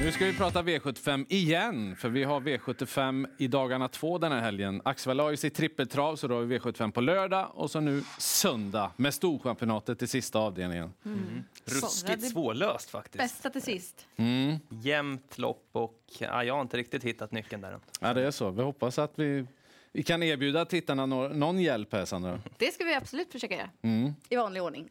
Nu ska vi prata V75 igen, för vi har V75 i dagarna två den här helgen. Axevalla har ju sitt trippeltrav, så då har vi V75 på lördag och så nu söndag med Storchampionatet i sista avdelningen. Mm. Ruskigt det- svårlöst faktiskt. Bästa till sist. Jämnt lopp och ja, jag har inte riktigt hittat nyckeln där än. Ja, det är så. Vi hoppas att vi, vi kan erbjuda tittarna nå- någon hjälp här, Sandra. Det ska vi absolut försöka göra. Mm. I vanlig ordning.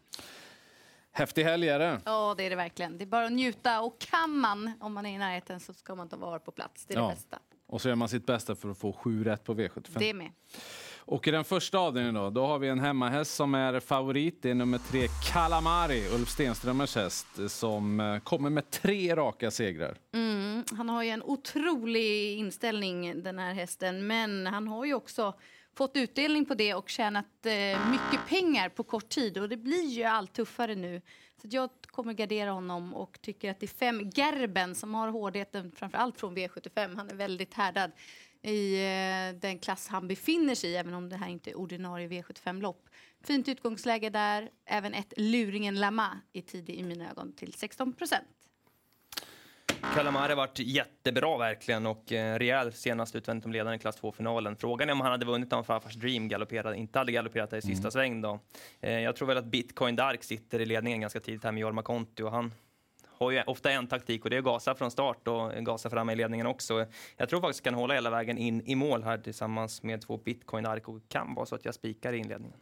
Häftig helg är det. Ja, det är det verkligen. Det är bara att njuta. Och kan man, om man är i närheten, så ska man ta vara på plats. Det är Ja. det bästa. Och så gör man sitt bästa för att få sju rätt på V75. Det med. Och i den första avdelningen då, då har vi en hemmahäst som är favorit. Det är nummer tre Calamari, Ulf Stenströmers häst, som eh, kommer med tre raka segrar. Mm, han har ju en otrolig inställning, den här hästen. Men han har ju också fått utdelning på det och tjänat eh, mycket pengar på kort tid. Och det blir ju allt tuffare nu. Så att jag kommer gardera honom och tycker att det är fem Gerben som har hårdheten framförallt från V75. Han är väldigt härdad i eh, den klass han befinner sig i, även om det här inte är ordinarie V75-lopp. Fint utgångsläge där. Även ett Luringen Lama är tidig i mina ögon till 16 procent. Kalamari har varit jättebra verkligen och eh, rejäl senast utvändigt om ledaren i klass 2-finalen. Frågan är om han hade vunnit om Farfars Dream galopperade, inte hade galopperat där i sista sväng då. Eh, jag tror väl att Bitcoin Dark sitter i ledningen ganska tidigt här med Jorma Konti och han har ju ofta en taktik och det är att gasa från start och gasa fram i ledningen också. Jag tror faktiskt kan hålla hela vägen in i mål här tillsammans med två Bitcoin Dark och kan vara så att jag spikar i inledningen.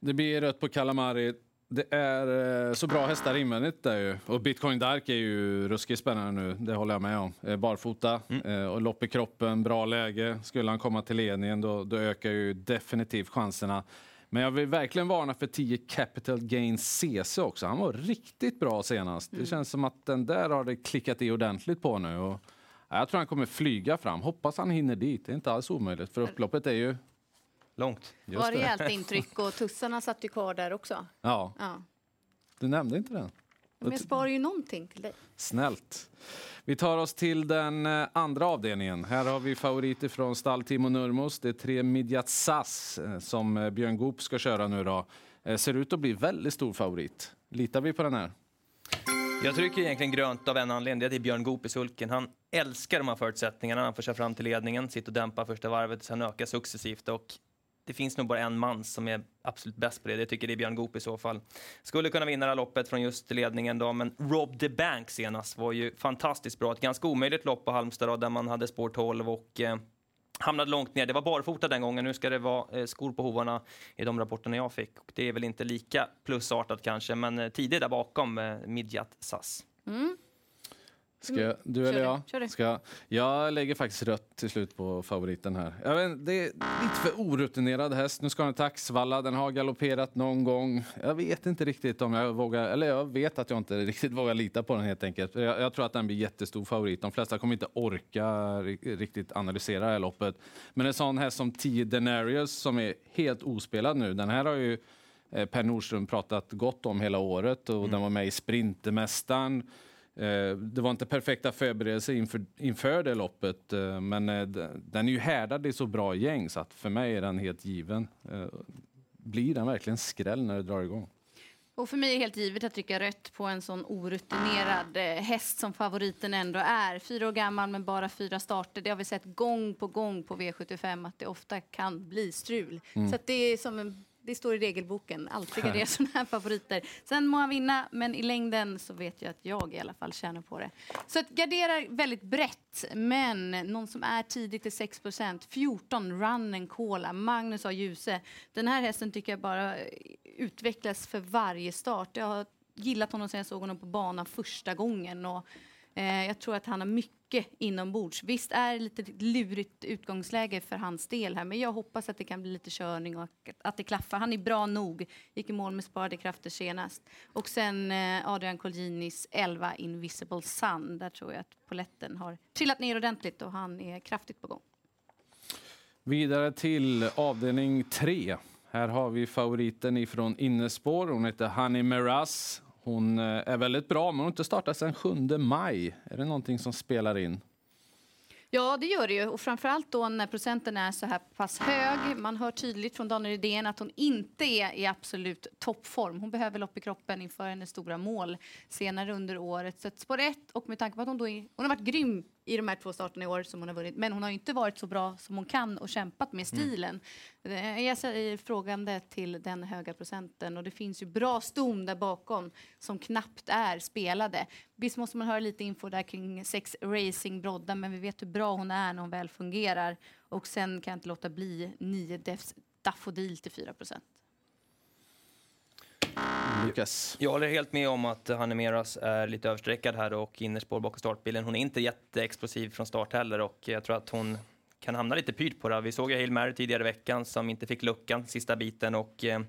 Det blir rött på Calamari. Det är eh, så bra hästar invändigt där ju. Och Bitcoin Dark är ju ruskigt spännande nu, det håller jag med om. Eh, Barfota eh, och lopp i kroppen, bra läge. Skulle han komma till ledningen då, då ökar ju definitivt chanserna. Men jag vill verkligen varna för 10 Capital Gain CC också. Han var riktigt bra senast. Det känns som att den där har det klickat i ordentligt på nu. Och, ja, jag tror han kommer flyga fram. Hoppas han hinner dit. Det är inte alls omöjligt, för upploppet är ju... Långt. Det var rejält intryck och tussarna satt ju kvar där också. Ja, Ja. du nämnde inte den. Men jag sparar ju någonting till dig. Snällt. Vi tar oss till den eh, andra avdelningen. Här har vi favoriter från stall Timo Nurmos. Det är tre Midjat Sass eh, som eh, Björn Goop ska köra nu då. Ser ut att bli väldigt stor favorit. Litar vi på den här? Jag trycker egentligen grönt av en anledning. Det är Björn Goop i sulken. Han älskar de här förutsättningarna. Han får köra fram till ledningen, sitta och dämpa första varvet, sen öka successivt. Och det finns nog bara en man som är absolut bäst på det. Jag tycker det är Björn Goop i så fall. Skulle kunna vinna det här loppet från just ledningen då, men Rob the Bank senast var ju fantastiskt bra. Ett ganska omöjligt lopp på Halmstad då, där man hade spår 12 och eh, hamnade långt ner. Det var barfota den gången. Nu ska det vara eh, skor på hovarna i de rapporterna jag fick. Och det är väl inte lika plusartat kanske, men eh, tidigt där bakom eh, Midjat Sass. Mm. Ska jag, du eller jag? kör du. Ska jag? jag lägger faktiskt rött till slut på favoriten här. Jag vet, det är lite för orutinerad häst. Nu ska den till Axvalla. Den har galopperat någon gång. Jag vet inte riktigt om jag vågar, eller jag vet att jag inte riktigt vågar lita på den helt enkelt. Jag, jag tror att den blir jättestor favorit. De flesta kommer inte orka ri- riktigt analysera det här loppet. Men en sån häst som 10 Denarius som är helt ospelad nu. Den här har ju eh, Per Nordström pratat gott om hela året och den var med i Sprintermästaren. Eh, Det var inte perfekta förberedelser inför, inför det loppet, eh, men eh, den är ju härdad i så bra gäng så att för mig är den helt given. Blir den verkligen skräll när det drar igång? Och för mig är det helt givet att trycka rött på en sån orutinerad häst som favoriten ändå är. Fyra år gammal med bara fyra starter. Det har vi sett gång på gång på V75 att det ofta kan bli strul. Så att det är som en det står i regelboken, alltid är det såna här favoriter. Sen må han vinna, men i längden så vet jag att jag i alla fall tjänar på det. Så att gardera väldigt brett, men någon som är tidigt till 6% 14, Run and Cola, Magnus A. Djuse. Den här hästen tycker jag bara utvecklas för varje start. Jag har gillat honom sedan jag såg honom på banan första gången. Och Eh, jag tror att han har mycket inombords. Visst är det lite lurigt utgångsläge för hans del här, men jag hoppas att det kan bli lite körning och att det klaffar. Han är bra nog. Gick i mål med sparade krafter senast. Och sen eh, Adrian Colginis 11 Invisible Sun. Där tror jag att poletten har trillat ner ordentligt och han är kraftigt på gång. Vidare till avdelning 3. Här har vi favoriten ifrån innespår. Hon heter Honey Meraz. Hon eh, är väldigt bra, men hon har inte startat sedan 7 maj. Är det någonting som spelar in? Ja, det gör det ju. Och framförallt då när procenten är så här pass hög. Man hör tydligt från Daniel Rydén att hon inte är i absolut toppform. Hon behöver lopp i kroppen inför hennes stora mål senare under året. Så spår ett och med tanke på att hon då är, hon har varit grym i de här två starterna i år som hon har vunnit. Men hon har inte varit så bra som hon kan och kämpat med mm. stilen. Mm. Jag säger frågande till den höga procenten och det finns ju bra ston där bakom som knappt är spelade. Visst måste man höra lite info där kring sex racing brodda men vi vet hur bra hon är när hon väl fungerar. Och sen kan jag inte låta bli nio defs daffodil till 4 procent. Lukas. Jag håller helt med om att Hanne Meras är lite överstreckad här och innerspår bakom startbilen. Hon är inte jätteexplosiv från start heller och jag tror att hon kan hamna lite pyrt på det. Vi såg ju Hail Mary tidigare i veckan som inte fick luckan sista biten och eh,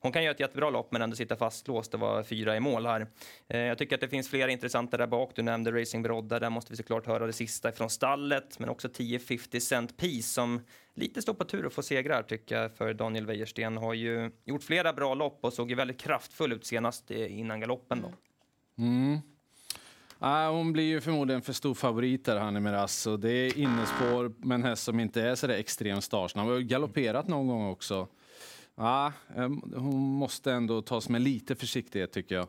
hon kan göra ett jättebra lopp men ändå sitta fastlåst och vara fyra i mål här. Eh, jag tycker att det finns flera intressanta där bak. Du nämnde Racing Brodda, där måste vi såklart höra det sista från stallet, men också 10-50 Cent Piece som lite står på tur att få segrar tycker jag för Daniel Wäjersten. Har ju gjort flera bra lopp och såg ju väldigt kraftfull ut senast eh, innan galoppen då. Mm. Ah, hon blir ju förmodligen för stor favorit där, Hanni Miraz. Det är innespår med en häst som inte är så där extremt startsnabb. Hon har galopperat någon gång också. Ah, hon måste ändå tas med lite försiktighet tycker jag.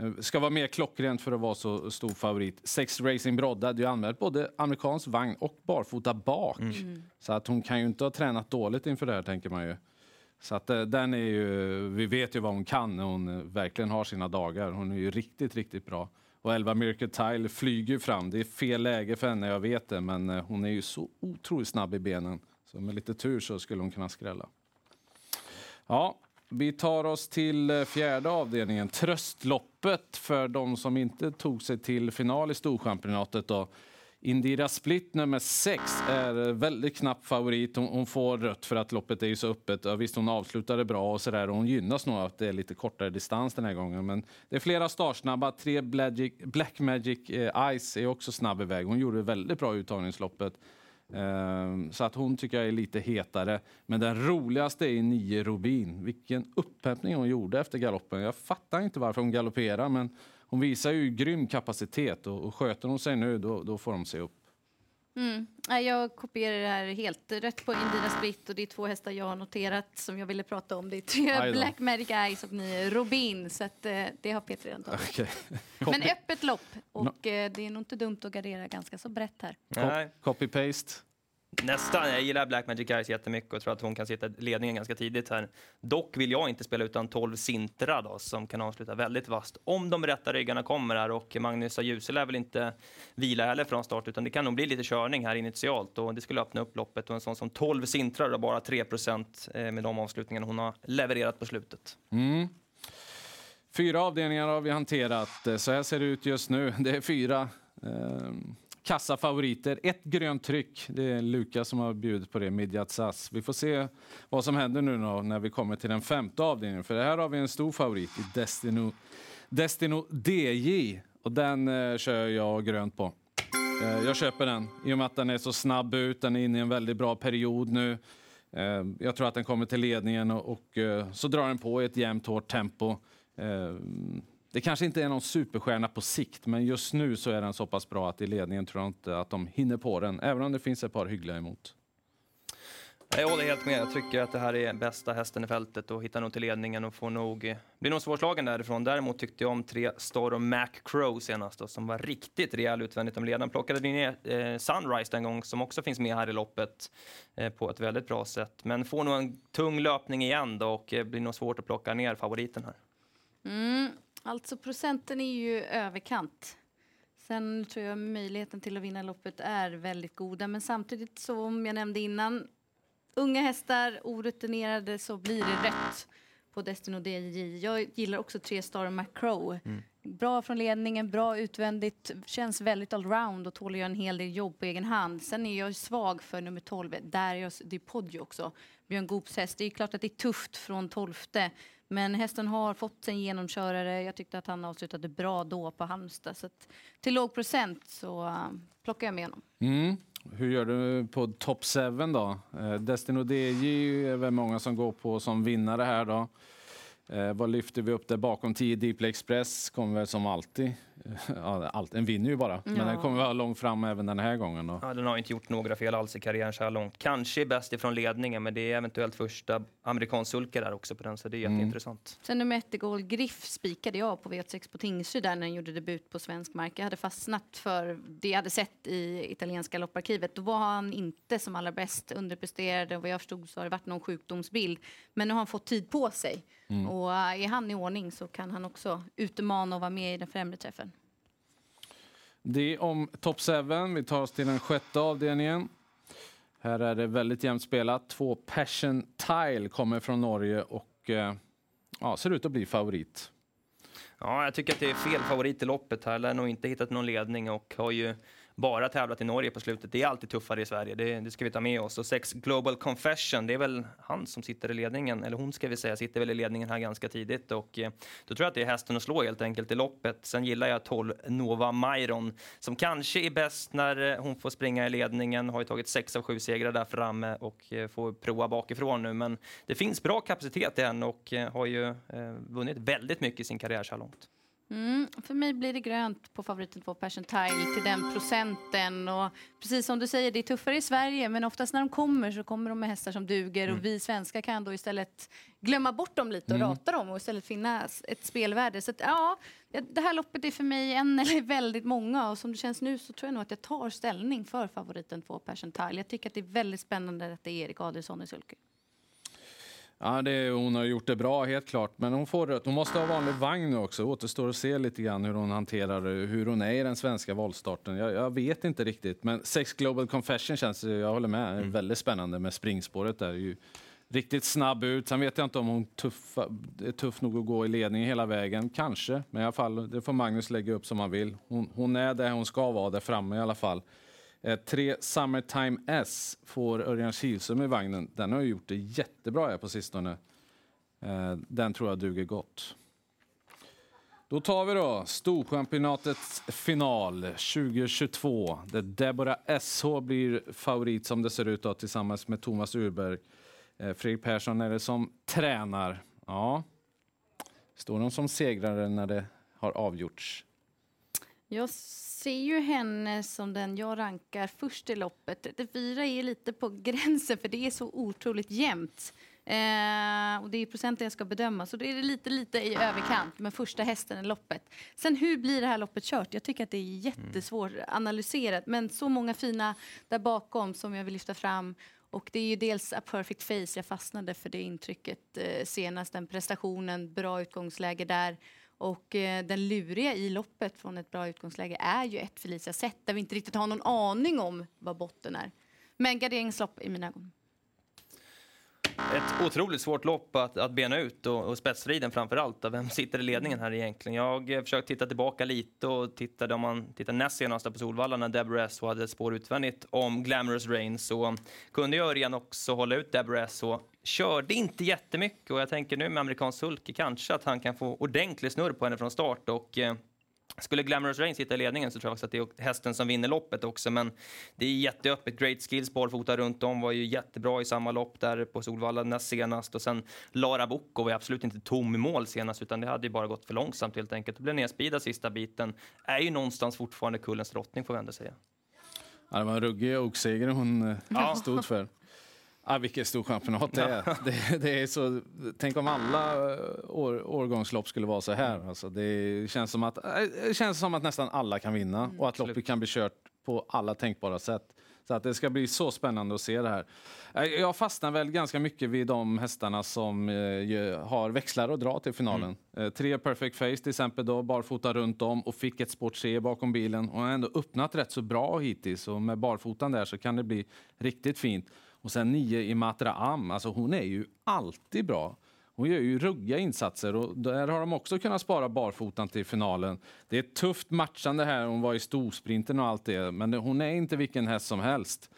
Eh, ska vara mer klockrent för att vara så stor favorit. Sex Racing hade ju anmält både amerikansk vagn och barfota bak. Mm. Så att hon kan ju inte ha tränat dåligt inför det här tänker man ju. Så att eh, den är ju, vi vet ju vad hon kan när hon eh, verkligen har sina dagar. Hon är ju riktigt, riktigt bra. Och Elva Tile flyger fram. Det är fel läge för henne, jag vet det, men eh, hon är ju så otroligt snabb i benen. Så med lite tur så skulle hon kunna skrälla. Ja, vi tar oss till eh, fjärde avdelningen, tröstloppet för de som inte tog sig till final i Storchampionatet. Då. Indira Split nummer 6 är väldigt knapp favorit. Hon, hon, får rött för att loppet är ju så öppet. Ja, visst, hon avslutade bra och sådär. Hon gynnas nog av att det är lite kortare distans den här gången. Men det är flera startsnabba. Tre Black, Black Magic eh, Ice är också snabb iväg. Hon gjorde väldigt bra uttagningsloppet. Eh, så att hon tycker jag är lite hetare. Men den roligaste är nio Rubin. Vilken upphämtning hon gjorde efter galoppen. Jag fattar inte varför hon galopperar, men hon visar ju grym kapacitet och, och sköter hon sig nu då, då får de se upp. Mm. Jag kopierar det här helt rätt på Indira Split och det är två hästar jag har noterat som jag ville prata om. Det är tre Black Magic Eyes och nio Robin så att, eh, det har Peter redan tagit. Okay. Men öppet lopp och no. Eh, det är nog inte dumt att gardera ganska så brett här. Copy-paste. Nästan. Jag gillar Black Magic Eyes jättemycket och tror att hon kan sitta i ledningen ganska tidigt här. Dock vill jag inte spela utan 12 Sintra då, som kan avsluta väldigt vasst. Om de rätta ryggarna kommer här och Magnus Ajuse lär väl inte vila heller från start utan det kan nog bli lite körning här initialt och det skulle öppna upp loppet och en sån som 12 Sintra då, bara 3 eh, med de avslutningarna hon har levererat på slutet. Mm. Fyra avdelningar har vi hanterat. Eh, så här ser det ut just nu. Det är fyra eh, kassafavoriter. Ett grönt tryck. Det är Lukas som har bjudit på det, Midjat Sass. Vi får se vad som händer nu då, när vi kommer till den femte avdelningen. För här har vi en stor favorit i Destino, Destino DJ. Och den eh, kör jag grönt på. Eh, jag köper den i och med att den är så snabb ut. Den är inne i en väldigt bra period nu. Eh, jag tror att den kommer till ledningen och, och eh, så drar den på i ett jämnt hårt tempo. Eh, det kanske inte är någon superstjärna på sikt, men just nu så är den så pass bra att i ledningen tror jag inte att de hinner på den, även om det finns ett par hyggliga emot. Jag håller helt med. Jag tycker att det här är bästa hästen i fältet och hittar nog till ledningen och får nog, blir nog svårslagen därifrån. Däremot tyckte jag om tre Storm Mac Crow senast då, som var riktigt rejäl utvändigt om ledaren. Plockade ner eh, Sunrise den gång som också finns med här i loppet eh, på ett väldigt bra sätt. Men får nog en tung löpning igen då och eh, blir nog svårt att plocka ner favoriten här. Mm. Alltså procenten är ju överkant. Sen tror jag möjligheten till att vinna loppet är väldigt goda. Men samtidigt som jag nämnde innan, unga hästar, orutinerade, så blir det rätt på Destino DJ. Jag gillar också tre Star McCrow. Mm. Bra från ledningen, bra utvändigt, känns väldigt allround och tål att göra en hel del jobb på egen hand. Sen är jag svag för nummer 12, där är jag, det är Poggio också. Björn Goops häst. Det är klart att det är tufft från 12 men hästen har fått sin genomkörare. Jag tyckte att han avslutade bra då på Halmstad. Så till låg procent så uh, plockar jag med honom. Mm. Hur gör du på top 7 då? Eh, Destino DJ är väl många som går på som vinnare här då. Eh, vad lyfter vi upp där bakom? 10 Deeply Express kommer väl som alltid. ja, allt, den vinner ju bara. Men Ja. den kommer vara långt fram även den här gången. Då. Ja, den har inte gjort några fel alls i karriären så här långt. Kanske bäst ifrån ledningen, men det är eventuellt första amerikansk sulke där också på den, så det är Mm. jätteintressant. Sen nummer ett, Gol Griff, spikade jag på V86 på Tingsryd där när den gjorde debut på svensk mark. Jag hade fastnat för det jag hade sett i italienska lopparkivet. Då var han inte som allra bäst, underpresterade och vad jag förstod så har det varit någon sjukdomsbild. Men nu har han fått tid på sig. Och äh, är han i ordning så kan han också utmana och vara med i den främre träffen. Det om Top 7. Vi tar oss till den sjätte avdelningen. Här är det väldigt jämnt spelat. Två Passion Tile kommer från Norge och eh, ja, ser ut att bli favorit. Ja, jag tycker att det är fel favorit i loppet här. Lär nog inte hittat någon ledning och har ju bara tävlat i Norge på slutet. Det är alltid tuffare i Sverige, det, det ska vi ta med oss. Och sex Global Confession, det är väl han som sitter i ledningen, eller hon ska vi säga, sitter väl i ledningen här ganska tidigt. Och eh, då tror jag att det är hästen att slå helt enkelt i loppet. Sen gillar jag 12 Nova Myron, som kanske är bäst när eh, hon får springa i ledningen. Har ju tagit sex av sju segrar där framme och eh, får prova bakifrån nu. Men det finns bra kapacitet i henne och eh, har ju vunnit väldigt mycket i sin karriär så här långt. Mm, för mig blir det grönt på favoriten två Passion Tile till den procenten. Och precis som du säger, det är tuffare i Sverige men oftast när de kommer så kommer de med hästar som duger och vi svenskar kan då istället glömma bort dem lite och rata dem och istället finna ett spelvärde. Så att, ja, det här loppet är för mig en eller väldigt många och som det känns nu så tror jag nog att jag tar ställning för favoriten två Passion Tile. Jag tycker att det är väldigt spännande att det är Erik Adelsson i sulky. Ja, det, hon har gjort det bra, helt klart. Men hon får rött. Hon måste ha vanlig vagn nu också. Återstår att se lite grann hur hon hanterar hur hon är i den svenska voltstarten. Jag, jag vet inte riktigt. Men Sex Global Confession känns, jag håller med, Mm. väldigt spännande med springspåret där. Ju riktigt snabb ut. Sen vet jag inte om hon tuffa, är tuff nog att gå i ledning hela vägen. Kanske, men i alla fall, det får Magnus lägga upp som han vill. Hon, hon är där hon ska vara, där framme i alla fall. Eh, tre Summertime S får Örjan Kihlström i vagnen. Den har ju gjort det jättebra här på sistone. Eh, den tror jag duger gott. Då tar vi då Storchampionatets final 2022 där Deborah SH blir favorit som det ser ut då, tillsammans med Thomas Urberg. Eh, Fredrik Persson är det som tränar. Ja. Står de som segrare när det har avgjorts? Jag ser ju henne som den jag rankar först i loppet. 34 är lite på gränsen för det är så otroligt jämnt. Eh, och det är procenten jag ska bedöma, så det är lite, lite i överkant med första hästen i loppet. Sen hur blir det här loppet kört? Jag tycker att det är jättesvårt analyserat, men så många fina där bakom som jag vill lyfta fram. Och det är ju dels A Perfect Face, jag fastnade för det intrycket eh, senast, den prestationen, bra utgångsläge där. Och eh, den luriga i loppet från ett bra utgångsläge är ju ett Felicia Sätt där vi inte riktigt har någon aning om vad botten är. Men garderingslopp i mina ögon. Ett otroligt svårt lopp att, att bena ut och, och spetsstriden framför allt. Vem sitter i ledningen här egentligen? Jag eh, har försökt titta tillbaka lite och tittade om man tittar näst senast på Solvalla när Deborah S hade ett spår utvändigt om Glamorous Rain så kunde ju Örjan också hålla ut Deborah S körde inte jättemycket och jag tänker nu med amerikansk sulke kanske att han kan få ordentlig snurr på henne från start och eh, skulle Glamorous Rain sitta i ledningen så tror jag också att det är hästen som vinner loppet också. Men det är jätteöppet. Great Skills barfota runt om var ju jättebra i samma lopp där på Solvalla näst senast. Och sen Lara Bocco var absolut inte tom i mål senast utan det hade ju bara gått för långsamt helt enkelt. Det blev nedspeedad sista biten. Är ju någonstans fortfarande kullens drottning får vi ändå säga. Ja, det var en ruggig oakseger hon eh, Ja. stod för. Ja, vilket storchampionat det är. Det, det är så, tänk om alla eh, år, årgångslopp skulle vara så här. Alltså det, känns som att, eh, det känns som att nästan alla kan vinna och att loppet kan bli kört på alla tänkbara sätt. Så att det ska bli så spännande att se det här. Eh, Jag fastnar väl ganska mycket vid de hästarna som har växlar att dra till finalen. Eh, tre Perfect Face till exempel, då, barfota runt om och fick ett sport C bakom bilen och har ändå öppnat rätt så bra hittills. Och med barfotan där så kan det bli riktigt fint. Och sen nio i Matra Am, alltså hon är ju alltid bra. Hon gör ju ruggiga insatser och där har de också kunnat spara barfotan till finalen. Det är ett tufft matchande här, hon var i storsprinten och allt det, men hon är inte vilken häst som helst.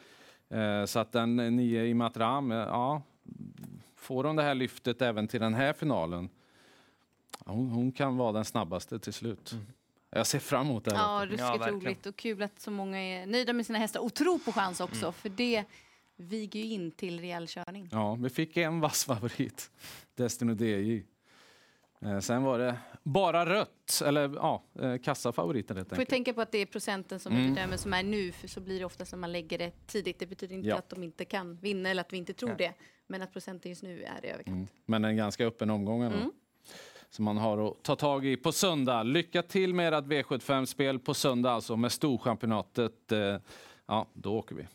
Eh, så att den nio i Matra Am, eh, ja, får hon det här lyftet även till den här finalen, ja, hon, hon kan vara den snabbaste till slut. Jag ser fram emot det här. Ja, ruskigt verkligen. roligt och kul att så många är nöjda med sina hästar och tror på chans också, för det viger ju in till rejäl körning. Ja, vi fick en vass favorit, Destiny DJ. Eh, sen var det bara rött, eller ja, eh, kassafavoriten helt Får enkelt. tänka på att det är procenten som Mm. bedömer som är nu, för så blir det oftast när man lägger det tidigt. Det betyder inte Ja. att de inte kan vinna eller att vi inte tror Ja. det, men att procenten just nu är i överkant. Mm. Men en ganska öppen omgång ändå. Mm. Som man har att ta tag i på söndag. Lycka till med ert V75-spel på söndag alltså med Storchampionatet. Eh, Ja, då åker vi.